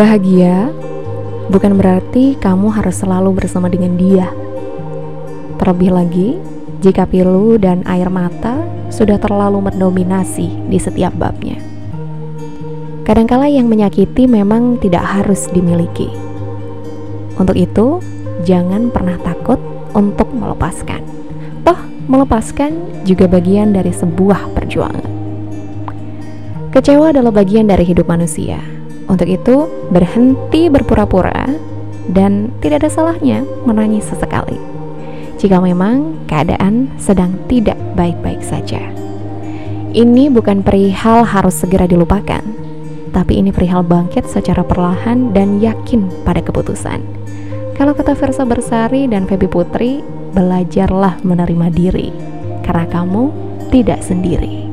Bahagia bukan berarti kamu harus selalu bersama dengan dia. Terlebih lagi, jika pilu dan air mata sudah terlalu mendominasi di setiap babnya. Kadangkala yang menyakiti memang tidak harus dimiliki. Untuk itu, jangan pernah takut untuk melepaskan. Toh, melepaskan juga bagian dari sebuah perjuangan. Kecewa adalah bagian dari hidup manusia untuk itu, berhenti berpura-pura dan tidak ada salahnya menangis sesekali. Jika memang keadaan sedang tidak baik-baik saja. Ini bukan perihal harus segera dilupakan, tapi ini perihal bangkit secara perlahan dan yakin pada keputusan. Kalau kata Versa Bersari dan Feby Putri, belajarlah menerima diri, karena kamu tidak sendiri.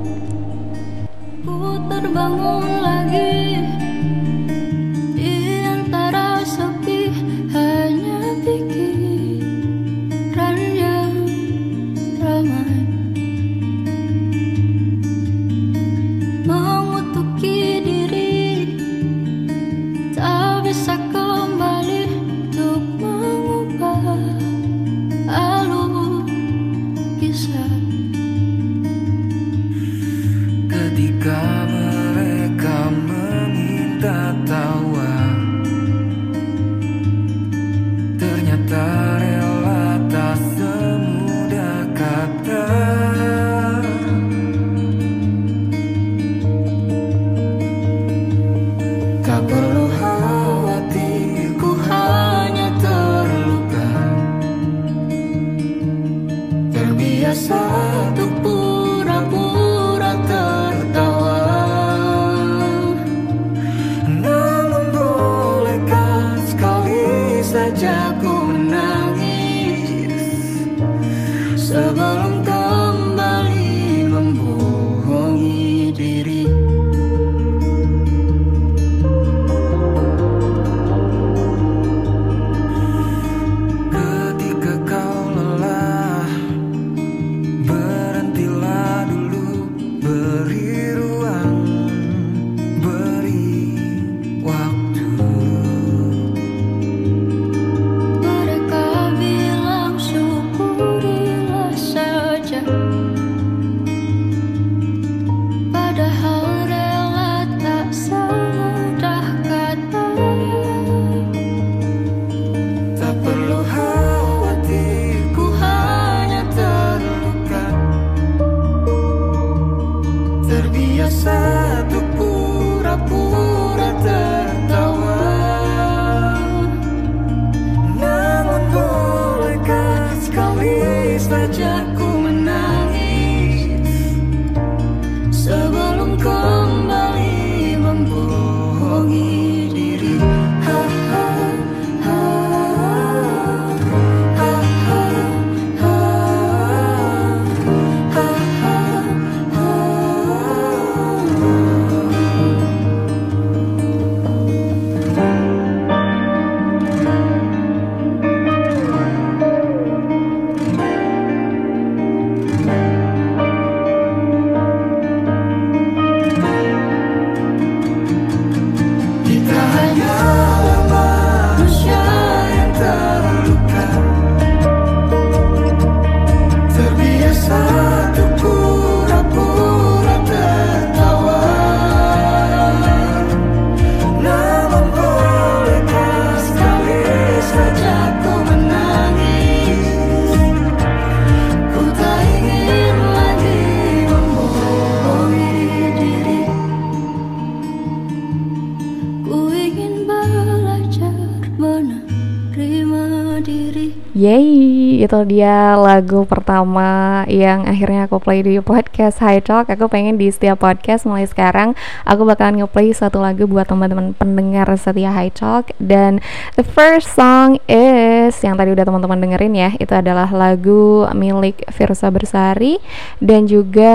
Yeay, itu dia lagu pertama yang akhirnya aku play di podcast High Talk. Aku pengen di setiap podcast mulai sekarang aku bakalan ngeplay satu lagu buat teman-teman pendengar setia High Talk dan the first song is yang tadi udah teman-teman dengerin ya, itu adalah lagu milik Firsa Bersari dan juga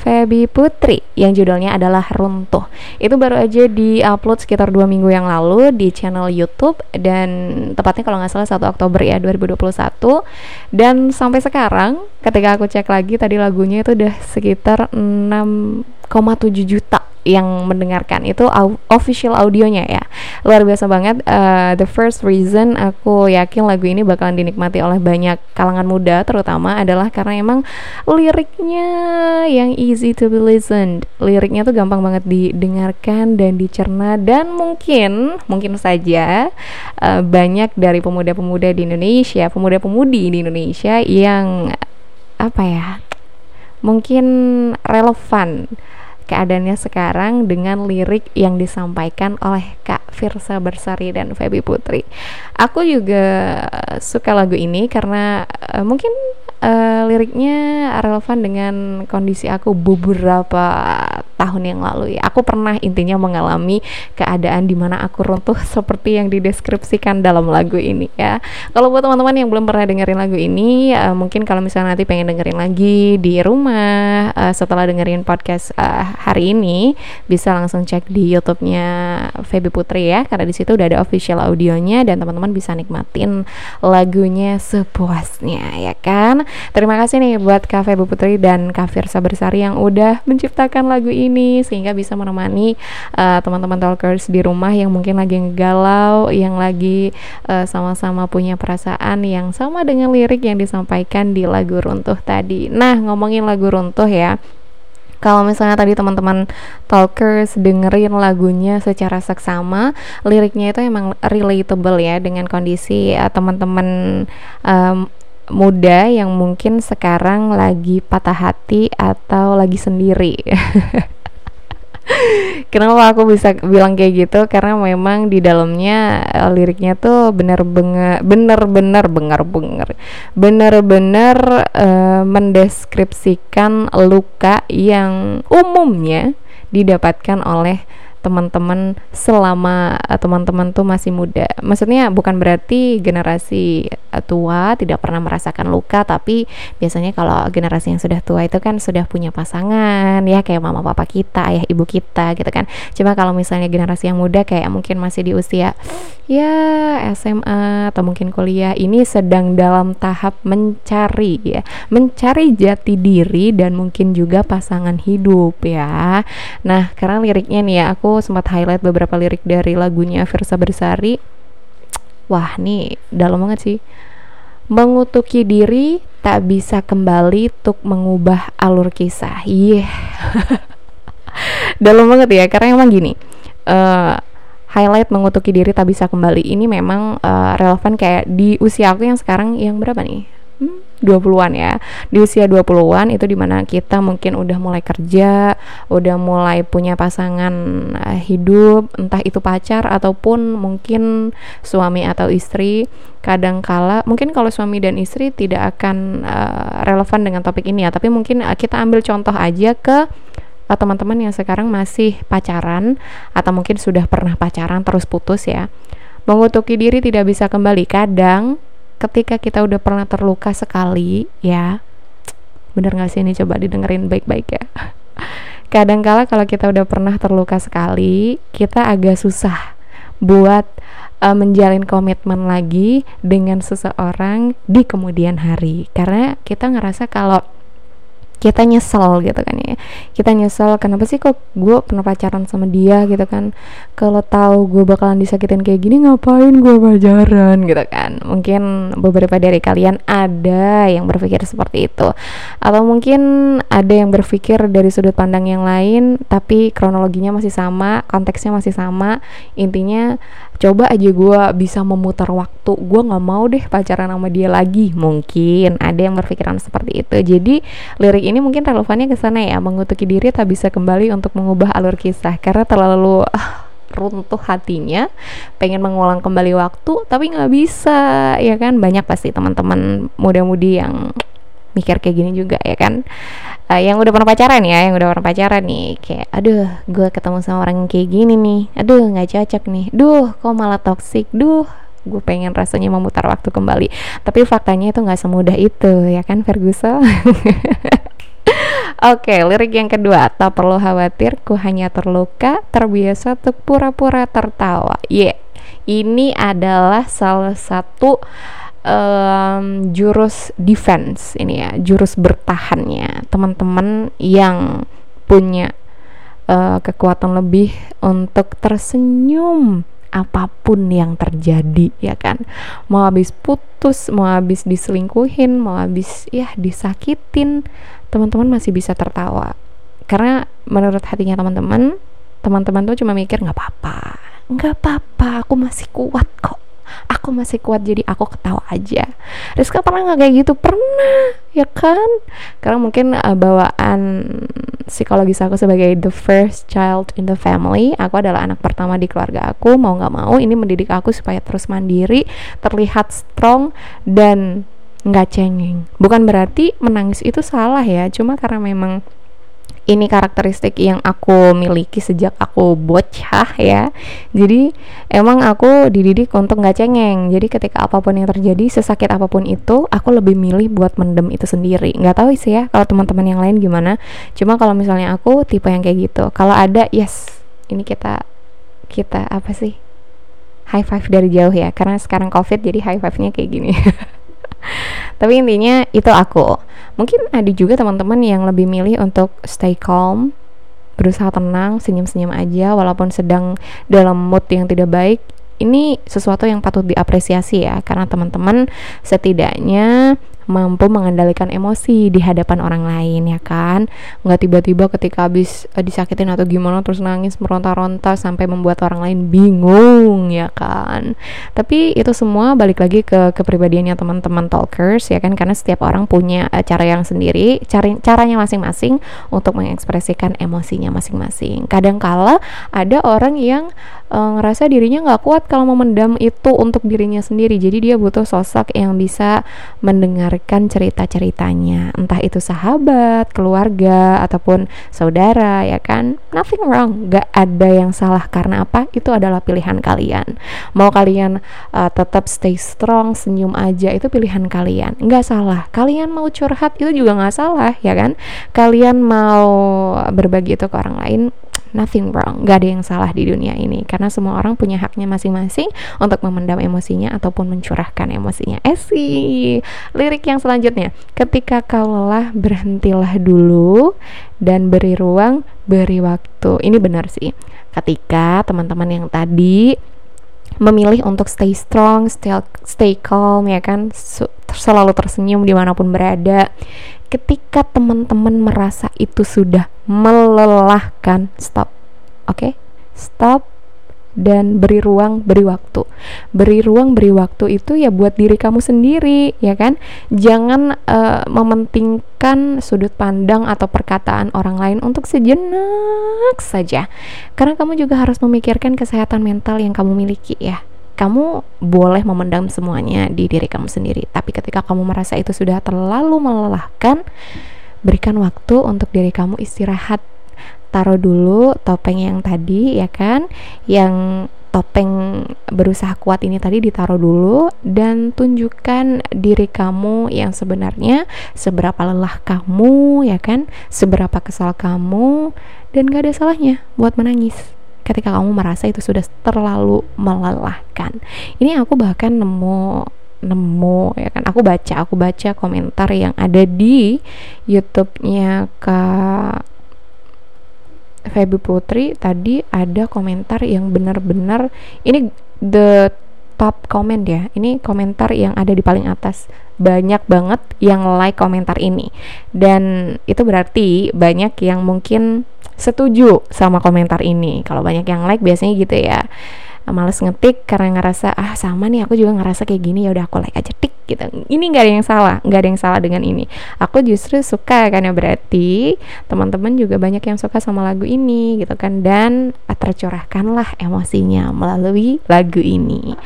Feby Putri yang judulnya adalah Runtuh. Itu baru aja di-upload sekitar dua minggu yang lalu di channel YouTube dan tepatnya kalau nggak salah 1 Oktober ya 2021. Dan sampai sekarang ketika aku cek lagi tadi lagunya itu udah sekitar 6,7 juta yang mendengarkan itu official audionya ya. Luar biasa banget uh, the first reason aku yakin lagu ini bakalan dinikmati oleh banyak kalangan muda terutama adalah karena emang liriknya yang easy to be listened. Liriknya tuh gampang banget didengarkan dan dicerna dan mungkin mungkin saja uh, banyak dari pemuda-pemuda di Indonesia pemuda-pemudi di Indonesia yang apa ya mungkin relevan keadaannya sekarang dengan lirik yang disampaikan oleh Kak Firsa Bersari dan Feby Putri. Aku juga suka lagu ini karena uh, mungkin uh, liriknya relevan dengan kondisi aku beberapa tahun yang lalu ya. Aku pernah intinya mengalami keadaan di mana aku runtuh seperti yang dideskripsikan dalam lagu ini ya. Kalau buat teman-teman yang belum pernah dengerin lagu ini, uh, mungkin kalau misalnya nanti pengen dengerin lagi di rumah uh, setelah dengerin podcast uh, hari ini, bisa langsung cek di YouTube-nya Feby Putri ya, karena di situ udah ada official audionya dan teman-teman bisa nikmatin lagunya sepuasnya ya kan. Terima kasih nih buat Kak Feby Putri dan Kak Firsa Bersari yang udah menciptakan lagu ini sehingga bisa menemani uh, teman-teman talkers di rumah yang mungkin lagi galau, yang lagi uh, sama-sama punya perasaan yang sama dengan lirik yang disampaikan di lagu runtuh tadi. Nah, ngomongin lagu runtuh ya kalau misalnya tadi teman-teman talkers dengerin lagunya secara seksama, liriknya itu emang relatable ya dengan kondisi uh, teman-teman um, muda yang mungkin sekarang lagi patah hati atau lagi sendiri. Kenapa aku bisa bilang kayak gitu? Karena memang di dalamnya eh, liriknya tuh bener-bener bener-bener bener-bener bener eh, mendeskripsikan luka yang umumnya didapatkan oleh teman-teman selama uh, teman-teman tuh masih muda. Maksudnya bukan berarti generasi uh, tua tidak pernah merasakan luka, tapi biasanya kalau generasi yang sudah tua itu kan sudah punya pasangan ya kayak mama papa kita, ayah ibu kita gitu kan. Cuma kalau misalnya generasi yang muda kayak mungkin masih di usia ya SMA atau mungkin kuliah ini sedang dalam tahap mencari ya, mencari jati diri dan mungkin juga pasangan hidup ya. Nah, karena liriknya nih ya aku sempat highlight beberapa lirik dari lagunya Versa Bersari. Wah nih dalam banget sih. Mengutuki diri tak bisa kembali untuk mengubah alur kisah. Iya yeah. dalam banget ya karena emang gini uh, highlight mengutuki diri tak bisa kembali ini memang uh, relevan kayak di usia aku yang sekarang yang berapa nih hmm, 20-an ya. Di usia 20-an itu di mana kita mungkin udah mulai kerja, udah mulai punya pasangan uh, hidup, entah itu pacar ataupun mungkin suami atau istri. Kadangkala mungkin kalau suami dan istri tidak akan uh, relevan dengan topik ini ya, tapi mungkin uh, kita ambil contoh aja ke teman-teman yang sekarang masih pacaran atau mungkin sudah pernah pacaran terus putus ya. Mengutuki diri tidak bisa kembali. Kadang ketika kita udah pernah terluka sekali ya bener gak sih ini? Coba didengerin baik-baik ya. Kadangkala kalau kita udah pernah terluka sekali kita agak susah buat uh, menjalin komitmen lagi dengan seseorang di kemudian hari. Karena kita ngerasa kalau kita nyesel gitu kan ya. Kita nyesel kenapa sih kok gue pernah pacaran sama dia gitu kan? Kalau tahu gue bakalan disakitin kayak gini ngapain gue pacaran gitu kan? Mungkin beberapa dari kalian ada yang berpikir seperti itu. Atau mungkin ada yang berpikir dari sudut pandang yang lain tapi kronologinya masih sama konteksnya masih sama. Intinya coba aja gue bisa memutar waktu gue nggak mau deh pacaran sama dia lagi. Mungkin ada yang berpikiran seperti itu. Jadi lirik ini mungkin relevannya ke sana ya mengutuki diri tak bisa kembali untuk mengubah alur kisah. Karena terlalu uh, runtuh hatinya pengen mengulang kembali waktu tapi nggak bisa ya kan? Banyak pasti teman-teman muda-mudi yang mikir kayak gini juga ya kan? Uh, yang udah pernah pacaran ya yang udah pernah pacaran nih kayak aduh gue ketemu sama orang kayak gini nih. Aduh nggak cocok nih. Duh kok malah toxic? Duh gue pengen rasanya memutar waktu kembali. Tapi faktanya itu nggak semudah itu ya kan Ferguson? Oke, okay, lirik yang kedua, tak perlu khawatir, ku hanya terluka, terbiasa untuk pura-pura tertawa. Yeah, ini adalah salah satu um, jurus defense ini ya, jurus bertahannya. Teman-teman yang punya uh, kekuatan lebih untuk tersenyum apa pun yang terjadi ya kan? Mau habis putus mau habis diselingkuhin mau habis ya disakitin teman-teman masih bisa tertawa. Karena menurut hatinya teman-teman teman-teman tuh cuma mikir nggak apa-apa nggak apa-apa aku masih kuat kok aku masih kuat jadi aku ketawa aja. Rizka pernah nggak kayak gitu? Pernah ya kan? Karena mungkin uh, bawaan psikologis aku sebagai the first child in the family. Aku adalah anak pertama di keluarga aku mau nggak mau ini mendidik aku supaya terus mandiri terlihat strong dan nggak cengeng. Bukan berarti menangis itu salah ya cuma karena memang ini karakteristik yang aku miliki sejak aku bocah ya. Jadi emang aku dididik untuk nggak cengeng. Jadi ketika apa pun yang terjadi sesakit apa pun itu aku lebih milih buat mendem itu sendiri. Nggak tahu sih ya kalau teman-teman yang lain gimana. Cuma kalau misalnya aku tipe yang kayak gitu. Kalau ada yes. Ini kita kita apa sih? High five dari jauh ya. Karena sekarang covid jadi high five nya kayak gini tapi intinya itu aku. Mungkin ada juga teman-teman yang lebih milih untuk stay calm berusaha tenang senyum-senyum aja walaupun sedang dalam mood yang tidak baik. Ini sesuatu yang patut diapresiasi ya karena teman-teman setidaknya mampu mengendalikan emosi di hadapan orang lain ya kan? Nggak tiba-tiba ketika habis uh, disakitin atau gimana terus nangis meronta-ronta sampai membuat orang lain bingung ya kan? Tapi itu semua balik lagi ke kepribadiannya teman-teman talkers ya kan? Karena setiap orang punya uh, cara yang sendiri cari caranya masing-masing untuk mengekspresikan emosinya masing-masing. Kadang-kala ada orang yang uh, ngerasa dirinya nggak kuat kalau memendam itu untuk dirinya sendiri. Jadi dia butuh sosok yang bisa mendengarkan cerita-ceritanya. Entah itu sahabat keluarga ataupun saudara ya kan? Nothing wrong. Nggak ada yang salah. Karena apa? Itu adalah pilihan kalian. Mau kalian uh, tetap stay strong senyum aja itu pilihan kalian. Nggak salah. Kalian mau curhat itu juga nggak salah ya kan? Kalian mau berbagi itu ke orang lain nothing wrong, gak ada yang salah di dunia ini karena semua orang punya haknya masing-masing untuk memendam emosinya ataupun mencurahkan emosinya. Esi, lirik yang selanjutnya, ketika kau lelah berhentilah dulu dan beri ruang, beri waktu. Ini benar sih. Ketika teman-teman yang tadi memilih untuk stay strong, stay, stay calm ya kan, selalu tersenyum di mana pun berada. Ketika teman-teman merasa itu sudah melelahkan stop. Oke? Okay? stop dan beri ruang, beri waktu. Beri ruang, beri waktu itu ya buat diri kamu sendiri, ya kan? Jangan uh, mementingkan sudut pandang atau perkataan orang lain untuk sejenak saja. Karena kamu juga harus memikirkan kesehatan mental yang kamu miliki ya kamu boleh memendam semuanya di diri kamu sendiri. Tapi ketika kamu merasa itu sudah terlalu melelahkan, berikan waktu untuk diri kamu istirahat. Taruh dulu topeng yang tadi ya kan, yang topeng berusaha kuat ini tadi ditaruh dulu dan tunjukkan diri kamu yang sebenarnya seberapa lelah kamu ya kan? Seberapa kesal kamu dan gak ada salahnya buat menangis ketika kamu merasa itu sudah terlalu melelahkan. Ini aku bahkan nemu nemu ya kan? Aku baca aku baca komentar yang ada di YouTube-nya Kak Feby Putri tadi ada komentar yang benar-benar ini the top comment ya ini komentar yang ada di paling atas banyak banget yang like komentar ini dan itu berarti banyak yang mungkin setuju sama komentar ini. Kalau banyak yang like biasanya gitu ya. Males ngetik karena ngerasa ah sama nih aku juga ngerasa kayak gini ya udah aku like aja tik gitu. Ini nggak ada yang salah, nggak ada yang salah dengan ini. Aku justru suka karena berarti teman-teman juga banyak yang suka sama lagu ini gitu kan dan tercurahkanlah emosinya melalui lagu ini.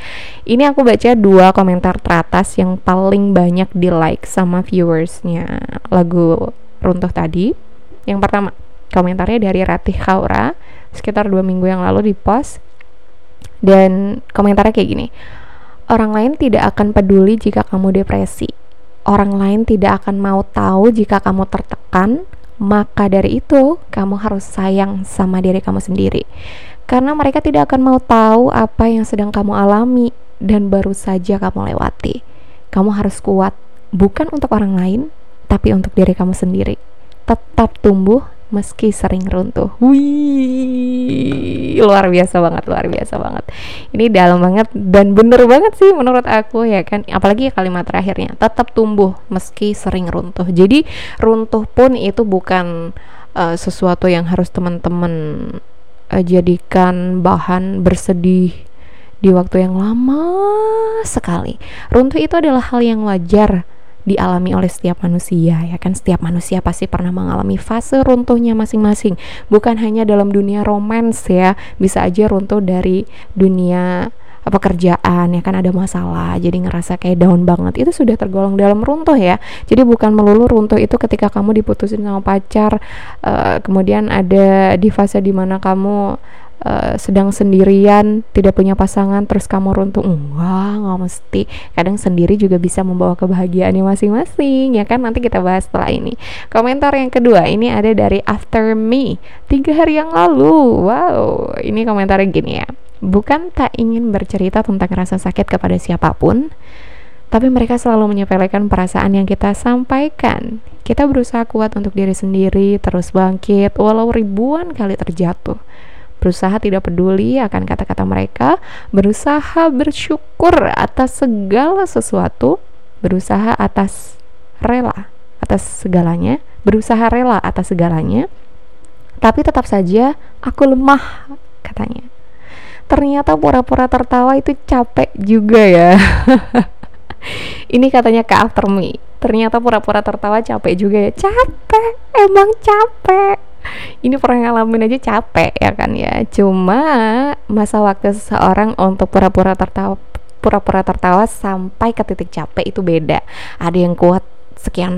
Ini aku baca dua komentar teratas yang paling banyak di like sama viewersnya lagu runtuh tadi. Yang pertama, komentarnya dari Ratih Kaura sekitar dua minggu yang lalu di post dan komentarnya kayak gini orang lain tidak akan peduli jika kamu depresi. Orang lain tidak akan mau tahu jika kamu tertekan. Maka dari itu kamu harus sayang sama diri kamu sendiri. Karena mereka tidak akan mau tahu apa yang sedang kamu alami dan baru saja kamu lewati. Kamu harus kuat bukan untuk orang lain tapi untuk diri kamu sendiri. Tetap tumbuh meski sering runtuh. Wih, luar biasa banget, luar biasa banget. Ini dalam banget dan bener banget sih menurut aku ya kan. Apalagi kalimat terakhirnya, tetap tumbuh meski sering runtuh. Jadi runtuh pun itu bukan uh, sesuatu yang harus teman-teman uh, jadikan bahan bersedih di waktu yang lama sekali. Runtuh itu adalah hal yang wajar dialami oleh setiap manusia ya kan? Setiap manusia pasti pernah mengalami fase runtuhnya masing-masing. Bukan hanya dalam dunia romans ya. Bisa aja runtuh dari dunia pekerjaan ya kan? Ada masalah jadi ngerasa kayak down banget. Itu sudah tergolong dalam runtuh ya. Jadi bukan melulu runtuh itu ketika kamu diputusin sama pacar uh, kemudian ada di fase di mana kamu uh, sedang sendirian tidak punya pasangan terus kamu runtuh. Enggak nggak mesti. Kadang sendiri juga bisa membawa kebahagiaannya masing-masing ya kan? Nanti kita bahas setelah ini. Komentar yang kedua ini ada dari After Me. Tiga hari yang lalu. Wow ini komentarnya gini ya. Bukan tak ingin bercerita tentang rasa sakit kepada siapa pun tapi mereka selalu menyepelekan perasaan yang kita sampaikan. Kita berusaha kuat untuk diri sendiri, terus bangkit, walau ribuan kali terjatuh berusaha tidak peduli akan kata-kata mereka, berusaha bersyukur atas segala sesuatu, berusaha atas rela atas segalanya, berusaha rela atas segalanya, tapi tetap saja aku lemah, katanya. Ternyata pura-pura tertawa itu capek juga ya. Ini katanya ke after me. Ternyata pura-pura tertawa capek juga ya. Capek, emang capek ini pernah ngalamin aja capek ya kan ya. Cuma masa waktu seseorang untuk pura-pura tertawa pura-pura tertawa sampai ke titik capek itu beda. Ada yang kuat sekian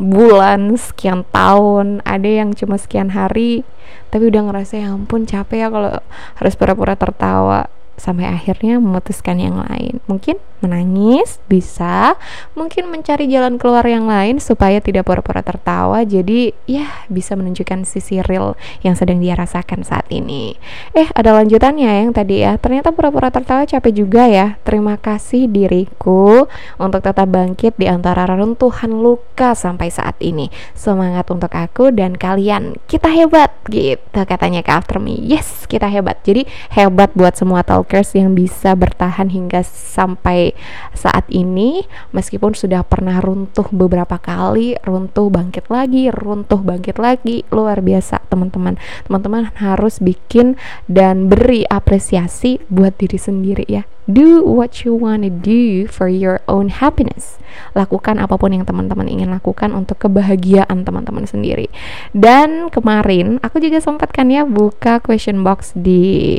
bulan, sekian tahun, ada yang cuma sekian hari, tapi udah ngerasa ya ampun capek ya kalau harus pura-pura tertawa. Sampai akhirnya memutuskan yang lain. Mungkin menangis bisa, mungkin mencari jalan keluar yang lain supaya tidak pura-pura tertawa. Jadi ya bisa menunjukkan sisi real yang sedang dia rasakan saat ini. Eh ada lanjutannya yang tadi ya. Ternyata pura-pura tertawa capek juga ya. Terima kasih diriku untuk tetap bangkit di antara runtuhan luka sampai saat ini. Semangat untuk aku dan kalian. Kita hebat gitu katanya ke After Me. Yes, kita hebat. Jadi hebat buat semua talkers yang bisa bertahan hingga sampai saat ini meskipun sudah pernah runtuh beberapa kali, runtuh bangkit lagi, runtuh bangkit lagi, luar biasa teman-teman. Teman-teman harus bikin dan beri apresiasi buat diri sendiri ya. Do what you wanna do for your own happiness. Lakukan apa pun yang teman-teman ingin lakukan untuk kebahagiaan teman-teman sendiri. Dan kemarin aku juga sempat kan ya buka question box di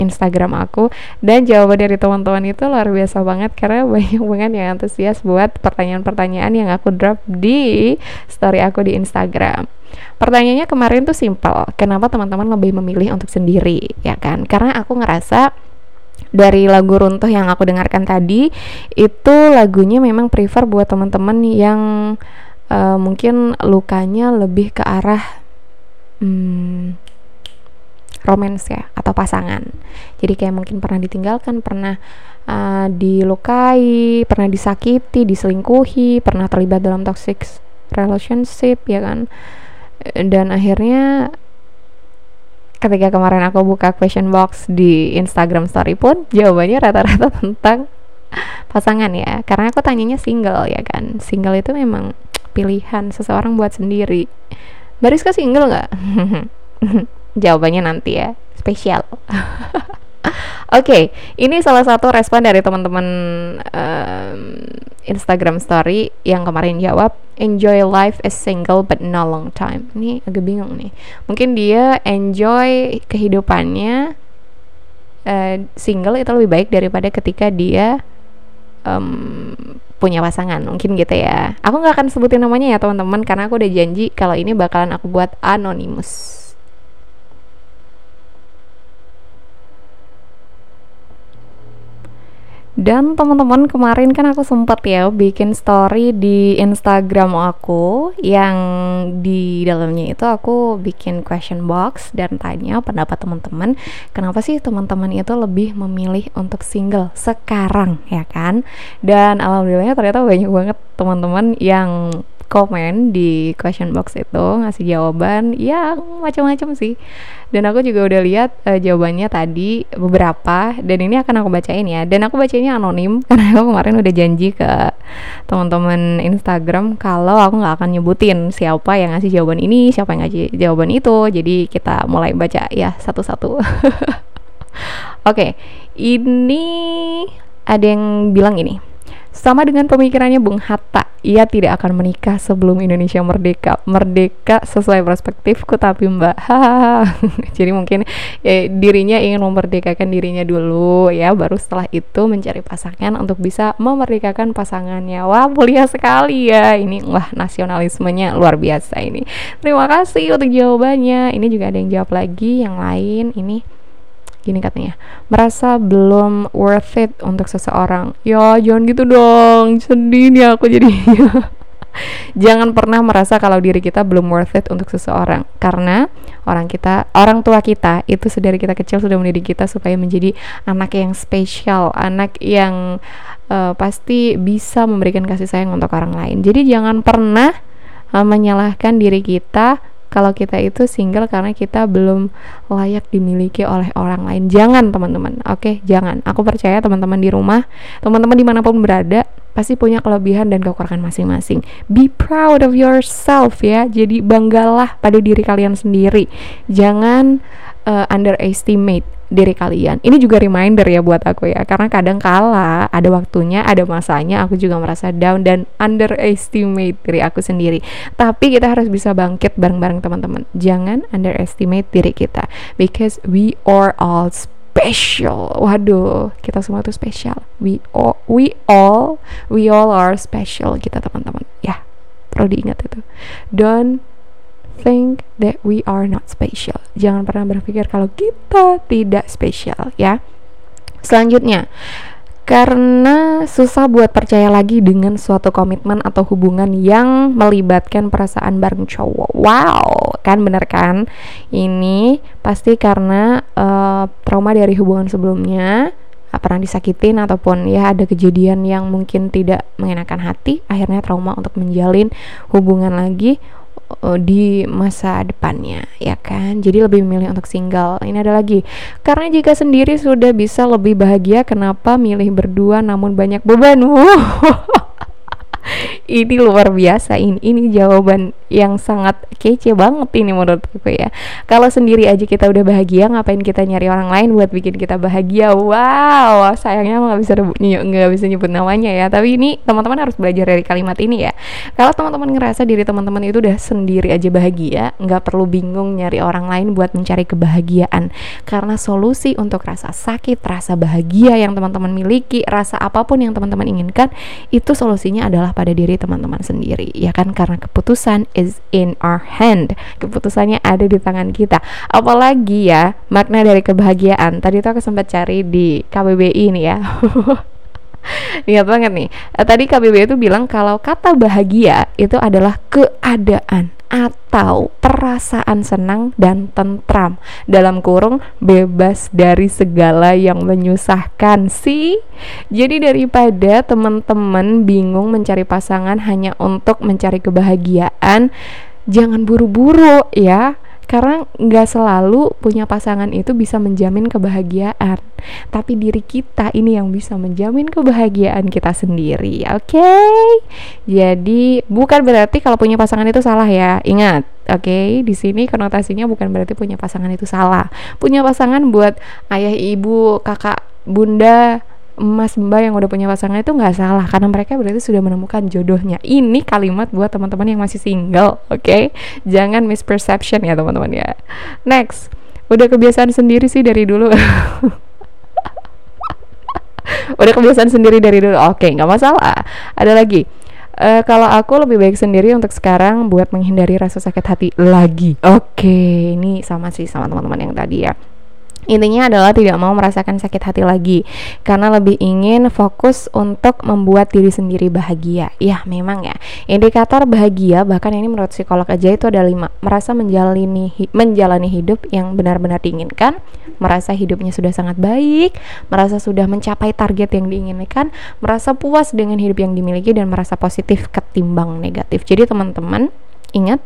Instagram aku dan jawaban dari teman-teman itu luar biasa banget karena banyak banget yang antusias buat pertanyaan-pertanyaan yang aku drop di story aku di Instagram. Pertanyaannya kemarin tuh simple, kenapa teman-teman lebih memilih untuk sendiri, ya kan? Karena aku ngerasa dari lagu runtuh yang aku dengarkan tadi itu lagunya memang prefer buat teman-teman yang uh, mungkin lukanya lebih ke arah hmm, romance ya atau pasangan. Jadi kayak mungkin pernah ditinggalkan pernah uh, dilukai pernah disakiti diselingkuhi pernah terlibat dalam toxic relationship ya kan? Dan akhirnya ketika kemarin aku buka question box di Instagram story pun jawabannya rata-rata tentang pasangan ya. Karena aku tanyanya single ya kan? Single itu memang pilihan seseorang buat sendiri. Bariska single nggak Jawabannya nanti ya, spesial. Oke, okay, ini salah satu respon dari teman-teman um, Instagram Story yang kemarin jawab enjoy life as single but no long time. Ini agak bingung nih. Mungkin dia enjoy kehidupannya uh, single itu lebih baik daripada ketika dia um, punya pasangan mungkin gitu ya. Aku nggak akan sebutin namanya ya teman-teman karena aku udah janji kalau ini bakalan aku buat anonymous. Dan teman-teman kemarin kan aku sempat ya bikin story di Instagram aku yang di dalamnya itu aku bikin question box dan tanya pendapat teman-teman kenapa sih teman-teman itu lebih memilih untuk single sekarang ya kan? Dan alhamdulillahnya ternyata banyak banget teman-teman yang komen di question box itu ngasih jawaban ya macam-macam sih. Dan aku juga udah lihat uh, jawabannya tadi beberapa dan ini akan aku bacain ya. Dan aku bacainnya anonim karena aku kemarin udah janji ke teman-teman Instagram kalau aku nggak akan nyebutin siapa yang ngasih jawaban ini siapa yang ngasih jawaban itu. Jadi kita mulai baca ya satu-satu. Oke okay, ini ada yang bilang ini sama dengan pemikirannya Bung Hatta, ia tidak akan menikah sebelum Indonesia merdeka. Merdeka sesuai perspektifku tapi Mbak. Jadi mungkin ya, dirinya ingin memerdekakan dirinya dulu ya, baru setelah itu mencari pasangan untuk bisa memerdekakan pasangannya. Wah, mulia sekali ya. Ini wah nasionalismenya luar biasa ini. Terima kasih untuk jawabannya. Ini juga ada yang jawab lagi yang lain ini gini katanya merasa belum worth it untuk seseorang. Ya jangan gitu dong. Sedih nih aku jadi. Jangan pernah merasa kalau diri kita belum worth it untuk seseorang. Karena orang kita orang tua kita itu sedari kita kecil sudah mendidik kita supaya menjadi anak yang spesial anak yang uh, pasti bisa memberikan kasih sayang untuk orang lain. Jadi jangan pernah uh, menyalahkan diri kita kalau kita itu single karena kita belum layak dimiliki oleh orang lain. Jangan teman-teman, oke, okay? jangan. Aku percaya teman-teman di rumah, teman-teman di mana pun berada, pasti punya kelebihan dan kekurangan masing-masing. Be proud of yourself ya. Jadi banggalah pada diri kalian sendiri. Jangan uh, underestimate diri kalian. Ini juga reminder ya buat aku ya, karena kadang kala ada waktunya, ada masanya aku juga merasa down dan underestimate diri aku sendiri. Tapi kita harus bisa bangkit bareng-bareng teman-teman. Jangan underestimate diri kita because we are all special. Waduh, kita semua tuh spesial. We all, we all, we all are special kita teman-teman. Ya, perlu diingat itu. Don't think that we are not special. Jangan pernah berpikir kalau kita tidak spesial ya. Selanjutnya, karena susah buat percaya lagi dengan suatu komitmen atau hubungan yang melibatkan perasaan bareng cowok. Wow, kan bener kan? Ini pasti karena uh, trauma dari hubungan sebelumnya pernah disakitin ataupun ya ada kejadian yang mungkin tidak mengenakan hati akhirnya trauma untuk menjalin hubungan lagi uh, di masa depannya ya kan? Jadi lebih memilih untuk single. Ini ada lagi. Karena jika sendiri sudah bisa lebih bahagia kenapa milih berdua namun banyak beban ini luar biasa ini ini jawaban yang sangat kece banget ini menurut aku ya. Kalau sendiri aja kita udah bahagia ngapain kita nyari orang lain buat bikin kita bahagia? Wow sayangnya nggak bisa nggak bisa nyebut namanya ya. Tapi ini teman-teman harus belajar dari kalimat ini ya. Kalau teman-teman ngerasa diri teman-teman itu udah sendiri aja bahagia nggak perlu bingung nyari orang lain buat mencari kebahagiaan. Karena solusi untuk rasa sakit rasa bahagia yang teman-teman miliki rasa apa pun yang teman-teman inginkan itu solusinya adalah pada diri teman-teman sendiri ya kan? Karena keputusan is in our hand. Keputusannya ada di tangan kita. Apalagi ya makna dari kebahagiaan. Tadi tuh aku sempat cari di KBBI ini ya. Lihat banget nih. Eh, tadi KBBI itu bilang kalau kata bahagia itu adalah keadaan atau perasaan senang dan tentram. Dalam kurung bebas dari segala yang menyusahkan sih? Jadi daripada teman-teman bingung mencari pasangan hanya untuk mencari kebahagiaan jangan buru-buru ya karena nggak selalu punya pasangan itu bisa menjamin kebahagiaan tapi diri kita ini yang bisa menjamin kebahagiaan kita sendiri oke okay? jadi bukan berarti kalau punya pasangan itu salah ya ingat Oke, okay, di sini konotasinya bukan berarti punya pasangan itu salah. Punya pasangan buat ayah, ibu, kakak, bunda, Mas Mbak yang udah punya pasangan itu nggak salah karena mereka berarti sudah menemukan jodohnya. Ini kalimat buat teman-teman yang masih single, oke? Okay? Jangan misperception ya teman-teman ya. Next, udah kebiasaan sendiri sih dari dulu. udah kebiasaan sendiri dari dulu. Oke, okay, nggak masalah. Ada lagi. Uh, kalau aku lebih baik sendiri untuk sekarang buat menghindari rasa sakit hati lagi. Oke, okay, ini sama sih sama teman-teman yang tadi ya Intinya adalah tidak mau merasakan sakit hati lagi karena lebih ingin fokus untuk membuat diri sendiri bahagia. Ya, memang ya. Indikator bahagia bahkan ini menurut psikolog aja itu ada lima. Merasa menjalani menjalani hidup yang benar-benar diinginkan, merasa hidupnya sudah sangat baik, merasa sudah mencapai target yang diinginkan, merasa puas dengan hidup yang dimiliki dan merasa positif ketimbang negatif. Jadi teman-teman, ingat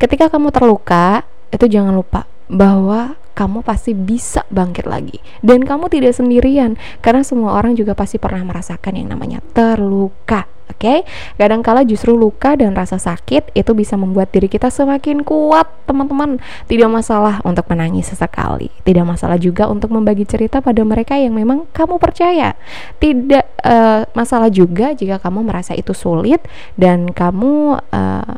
ketika kamu terluka, itu jangan lupa bahwa kamu pasti bisa bangkit lagi dan kamu tidak sendirian karena semua orang juga pasti pernah merasakan yang namanya terluka Oke, okay? kadangkala justru luka dan rasa sakit itu bisa membuat diri kita semakin kuat, teman-teman. Tidak masalah untuk menangis sesekali, tidak masalah juga untuk membagi cerita pada mereka yang memang kamu percaya. Tidak uh, masalah juga jika kamu merasa itu sulit dan kamu uh,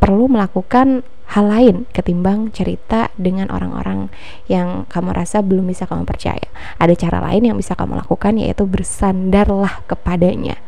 perlu melakukan hal lain ketimbang cerita dengan orang-orang yang kamu rasa belum bisa kamu percaya. Ada cara lain yang bisa kamu lakukan yaitu bersandarlah kepadanya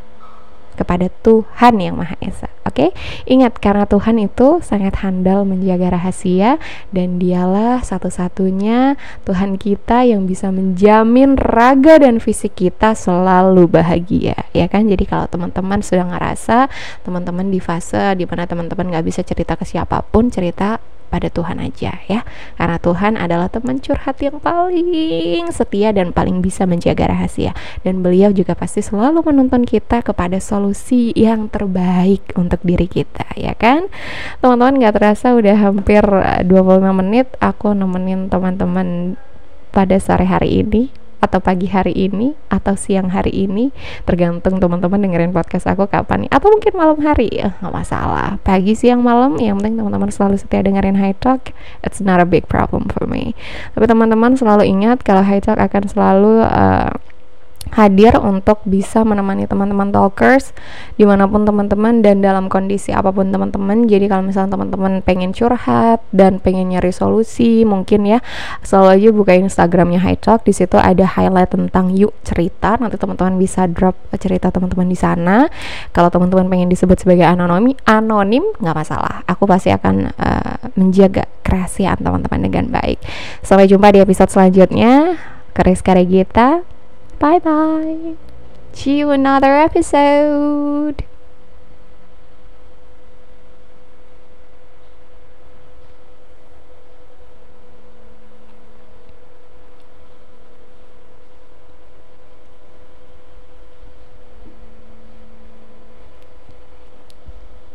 kepada Tuhan yang Maha Esa. Oke, okay? ingat karena Tuhan itu sangat handal menjaga rahasia dan Dialah satu-satunya Tuhan kita yang bisa menjamin raga dan fisik kita selalu bahagia, ya kan? Jadi kalau teman-teman sudah ngerasa teman-teman di fase di mana teman-teman nggak bisa cerita ke siapa pun, cerita pada Tuhan aja ya. Karena Tuhan adalah teman curhat yang paling setia dan paling bisa menjaga rahasia. Dan beliau juga pasti selalu menuntun kita kepada solusi yang terbaik untuk diri kita ya kan? Teman-teman gak terasa udah hampir 25 menit aku nemenin teman-teman pada sore hari ini atau pagi hari ini atau siang hari ini tergantung teman-teman dengerin podcast aku kapan nih. Atau mungkin malam hari ya nggak masalah. Pagi siang malam yang penting teman-teman selalu setia dengerin High Talk it's not a big problem for me. Tapi teman-teman selalu ingat kalau High Talk akan selalu uh, hadir untuk bisa menemani teman-teman talkers di mana pun teman-teman dan dalam kondisi apa pun teman-teman. Jadi kalau misalnya teman-teman pengen curhat dan pengen nyari solusi mungkin ya selalu aja buka instagramnya High Talk. Di situ ada highlight tentang yuk cerita. Nanti teman-teman bisa drop cerita teman-teman di sana. Kalau teman-teman pengen disebut sebagai anonim anonim nggak masalah. Aku pasti akan uh, menjaga kerahasiaan teman-teman dengan baik. Sampai jumpa di episode selanjutnya. Keris Karegita Bye bye. See you another episode.